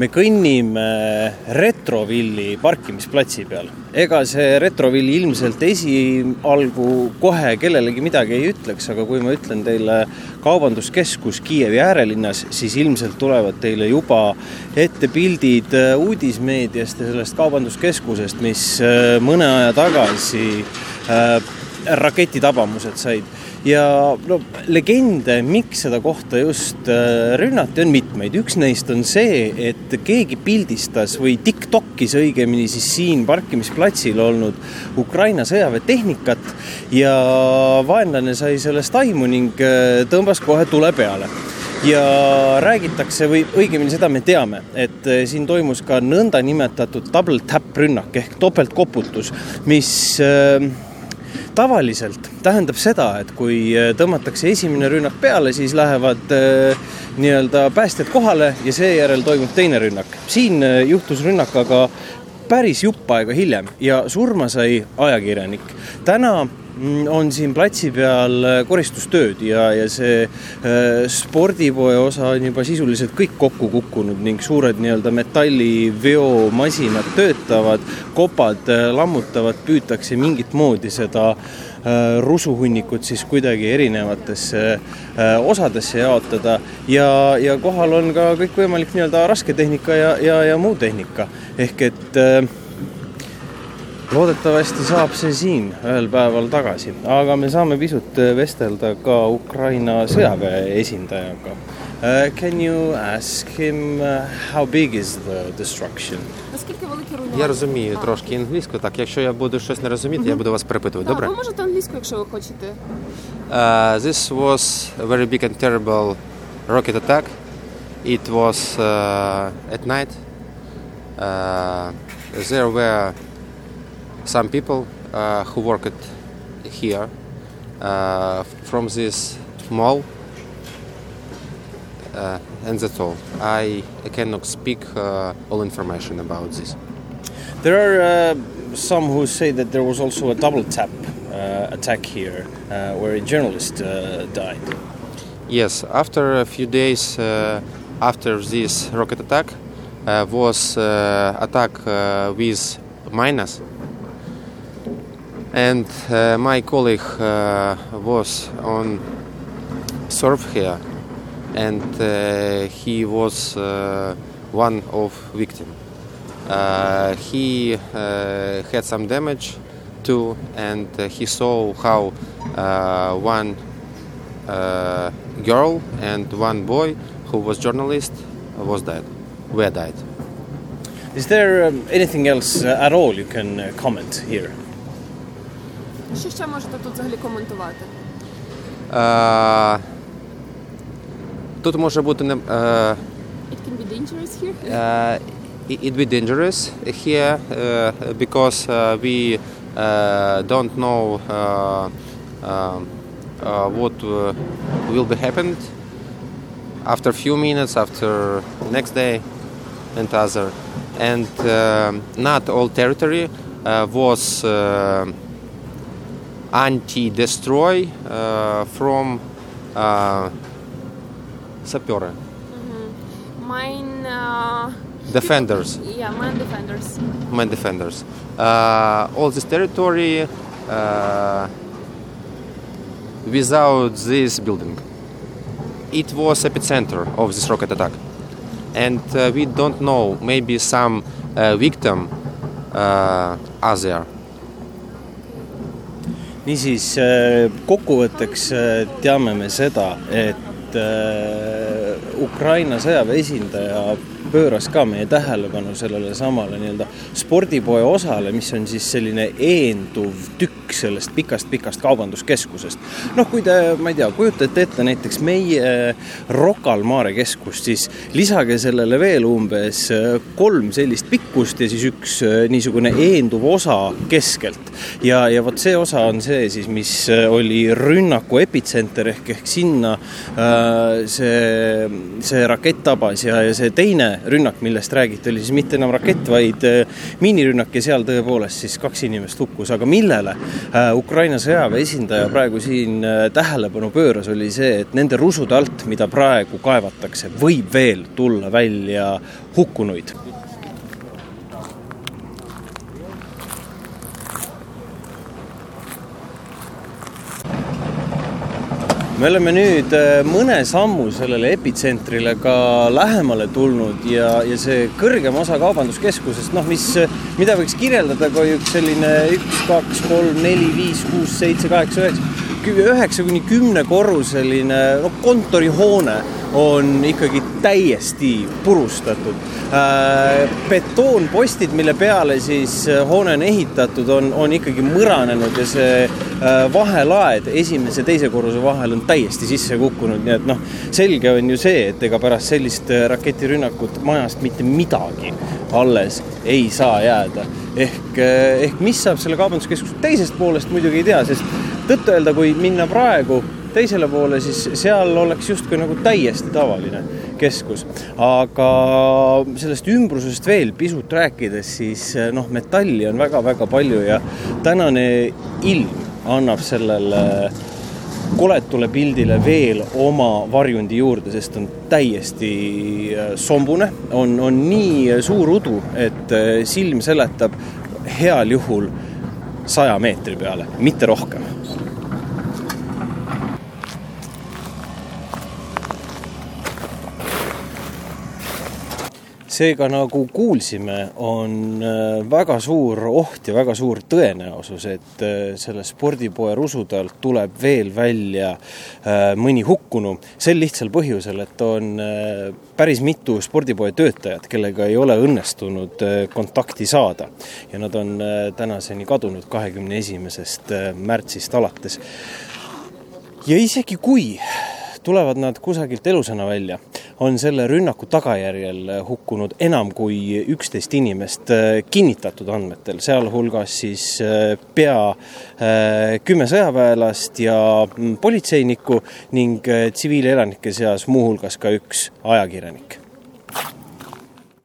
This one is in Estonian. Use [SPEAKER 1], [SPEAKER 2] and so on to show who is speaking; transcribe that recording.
[SPEAKER 1] me kõnnime Retrovilli parkimisplatsi peal. ega see Retrovill ilmselt esialgu kohe kellelegi midagi ei ütleks, aga kui ma ütlen teile kaubanduskeskus Kiievi äärelinnas, siis ilmselt tulevad teile juba ette pildid äh, uudismeediast ja sellest kaubanduskeskusest, mis äh, mõne aja tagasi äh, raketitabamused said ja no legende, miks seda kohta just äh, rünnati, on mitmeid. üks neist on see, et keegi pildistas või Tiktokis õigemini siis siin parkimisplatsil olnud Ukraina sõjaväetehnikat ja vaenlane sai sellest aimu ning äh, tõmbas kohe tule peale ja räägitakse või õigemini seda me teame, et äh, siin toimus ka nõndanimetatud double tap rünnak ehk topeltkoputus, mis äh, tavaliselt tähendab seda, et kui äh, tõmmatakse esimene rünnak peale, siis lähevad äh, nii-öelda päästjad kohale ja seejärel toimub teine rünnak. siin äh, juhtus rünnak aga päris jupp aega hiljem ja surma sai ajakirjanik. täna on siin platsi peal äh, koristustööd ja, ja see äh, spordipoe osa on juba sisuliselt kõik kokku kukkunud ning suured nii-öelda metalliveomasinad töötavad, kopad äh, lammutavad, püütakse mingit moodi seda rusuhunnikut siis kuidagi erinevatesse osadesse jaotada ja, ja kohal on ka kõikvõimalik nii-öelda rasketehnika ja, ja, ja muu tehnika. Ehk et äh, loodetavasti saab see siin ühel päeval tagasi, aga me saame pisut äh, vestelda ka Ukraina sõjaväe esindajaga uh,. Can you ask him uh, how big is the destruction?
[SPEAKER 2] Наскільки великі руйнування?
[SPEAKER 3] Я розумію трошки англійську, так якщо я буду щось не розуміти, я буду вас перепитувати.
[SPEAKER 2] Так,
[SPEAKER 3] Добре?
[SPEAKER 2] ви можете англійську, якщо ви хочете.
[SPEAKER 3] Uh, this was a very big and terrible rocket attack. It was uh, at night. Uh, there were some people uh, who worked here uh, from this mall. Uh, and that's all. I cannot speak uh, all information about this.
[SPEAKER 1] There are uh, some who say that there was also a double tap uh, attack here uh, where a journalist uh, died.
[SPEAKER 3] Yes, after a few days uh, after this rocket attack, uh, was uh, attack uh, with miners, and uh, my colleague uh, was on surf here, and uh, he was uh, one of victim. Uh, he uh, had some damage too, and he saw how one girl and one boy who was journalist was dead were died
[SPEAKER 1] Is there um, anything else at all you can comment here?
[SPEAKER 2] Що ще можете тут взагалі коментувати?
[SPEAKER 3] Е, тут може бути не е,
[SPEAKER 2] It can be dangerous here.
[SPEAKER 3] uh, it be dangerous here uh, because uh, we uh, don't know uh, um, uh, what uh, will be happened after few minutes after next day and other and um not all territory uh, was uh, anti-destroy uh, from uh, sapere
[SPEAKER 2] Mine, uh,
[SPEAKER 3] defenders
[SPEAKER 2] yeah, mine defenders.
[SPEAKER 3] main defenders. Uh, all this territory uh, without this building. It was epicenter of this rocket attack, and uh, we don't know. Maybe some uh, victim uh, are there.
[SPEAKER 1] Niisiis äh, kokkuvõtteks äh, teame me seda, et äh, Ukraina sõjaväe esindaja pööras ka meie tähelepanu sellele samale nii-öelda spordipoe osale, mis on siis selline eenduv tükk sellest pikast-pikast kaubanduskeskusest. noh, kui te, ma ei tea, kujutate ette näiteks meie Rocca al Mare keskust, siis lisage sellele veel umbes kolm sellist pikkust ja siis üks niisugune eenduv osa keskelt. ja, ja vot see osa on see siis, mis oli rünnaku epitsenter ehk, ehk sinna äh, see, see rakett tabas ja, ja see teine rünnak, millest räägiti, oli siis mitte enam rakett, vaid äh, miinirünnak ja seal tõepoolest siis kaks inimest hukkus, aga millele äh, Ukraina sõjaväe esindaja praegu siin äh, tähelepanu pööras, oli see, et nende rusude alt, mida praegu kaevatakse, võib veel tulla välja hukkunuid. Me oleme nüüd äh, mõne sammu sellele epitsentrile ka lähemale tulnud ja, ja see kõrgem osa kaubanduskeskusest, noh, mis, mida võiks kirjeldada kui üks selline üks, kaks, kolm, neli, viis, kuus, seitse, kaheksa, üheksa, üheksa kuni kümnekorruseline noh, kontorihoone on ikkagi täiesti purustatud äh,. betoonpostid, mille peale siis äh, hoone on ehitatud, on, on ikkagi mõranenud ja see äh, vahelaed esimese ja teise korruse vahel on täiesti sisse kukkunud, nii et noh, selge on ju see, et ega pärast sellist raketirünnakut majast mitte midagi alles ei saa jääda. ehk, ehk mis saab selle kaubanduskeskuse teisest poolest muidugi ei tea, sest tõtt-öelda, kui minna praegu teisele poole, siis seal oleks justkui nagu täiesti tavaline keskus. aga sellest ümbrusest veel pisut rääkides, siis noh, metalli on väga-väga palju ja tänane ilm annab sellele koletule pildile veel oma varjundi juurde, sest on täiesti äh, sombune, on, on nii suur udu, et äh, silm seletab heal juhul saja meetri peale, mitte rohkem seega nagu kuulsime, on äh, väga suur oht ja väga suur tõenäosus, et äh, selle spordipoe rusude alt tuleb veel välja äh, mõni hukkunu, sel lihtsal põhjusel, et on päris mitu spordipoe töötajat, kellega ei ole õnnestunud kontakti saada. ja nad on tänaseni kadunud kahekümne esimesest märtsist alates. ja isegi kui tulevad nad kusagilt elusana välja, on selle rünnaku tagajärjel hukkunud enam kui üksteist inimest äh, kinnitatud andmetel, sealhulgas siis äh, pea äh, kümme sõjaväelast ja mm, politseinikku ning tsiviilelanike seas muuhulgas ka üks ajakirjanik